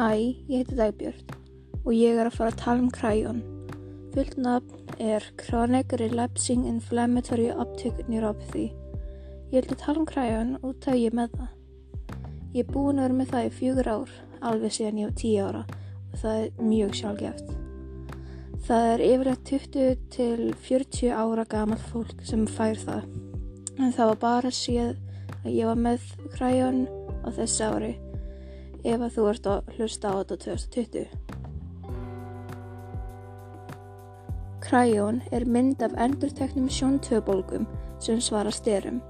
Hæ, ég heiti Dagbjörn og ég er að fara að tala um kræjón. Fullt nafn er Chronic Relapsing Inflammatory Optic Neuropathy. Ég vil tala um kræjón og það ég með það. Ég er búin að vera með það í fjögur ár, alveg síðan ég var tíu ára og það er mjög sjálfgeft. Það er yfirlegt 20 til 40 ára gamalt fólk sem fær það. En það var bara síðan að ég var með kræjón á þessu ári ef að þú ert að hlusta á þetta 2020. Kræjón er mynd af endurteknum sjóntöðbólgum sem svara styrum.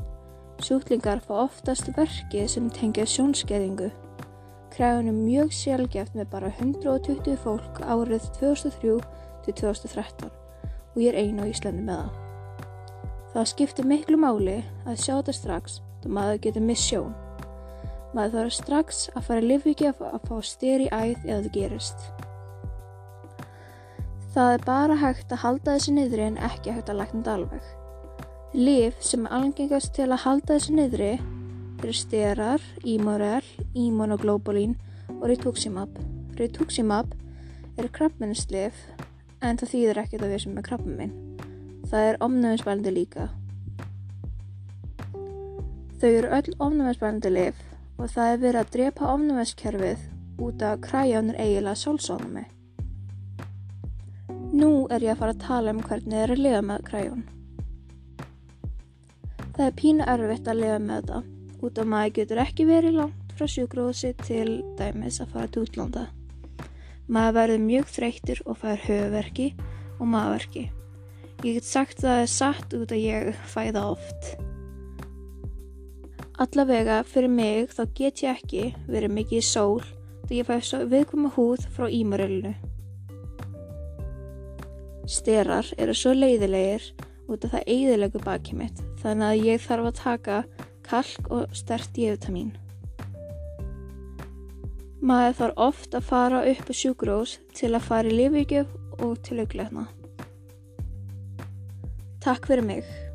Sjúklingar fá oftast verki sem tengja sjónskeðingu. Kræjón er mjög sjálfgeft með bara 120 fólk árið 2003 til 2013 og ég er einu á Íslandi með það. Það skiptir miklu máli að sjá þetta strax þá maður getur miss sjón. Maður þarf strax að fara lifvíkja að fá styr í æð eða það gerist. Það er bara hægt að halda þessu niðri en ekki hægt að lækna þetta alveg. Lif sem er algengast til að halda þessu niðri eru styrar, ímorel, ímonoglóbulín og rituximab. Rituximab er krabbminnslif en það þýðir ekkert að við sem er krabbminn. Það er omnæmisbælandi líka. Þau eru öll omnæmisbælandi lif og það er verið að drepa ofnumvæskerfið út af kræjánur eiginlega sólsónumi. Nú er ég að fara að tala um hvernig það er að lifa með kræjón. Það er pínu erfitt að lifa með þetta út af maður getur ekki verið langt frá sjúgrósi til dæmis að fara til útlanda. Maður verður mjög þreytir og fær höfuverki og maðurverki. Ég get sagt að það er satt út að ég fæða oft. Allavega fyrir mig þá get ég ekki verið mikið í sól þegar ég fæ viðkoma húð frá ímurölinu. Sterar eru svo leiðilegir út af það eigðilegu baki mitt þannig að ég þarf að taka kalk og stert jöftamín. Maður þarf oft að fara upp á sjúgrós til að fara í lífíkjöf og til augleðna. Takk fyrir mig.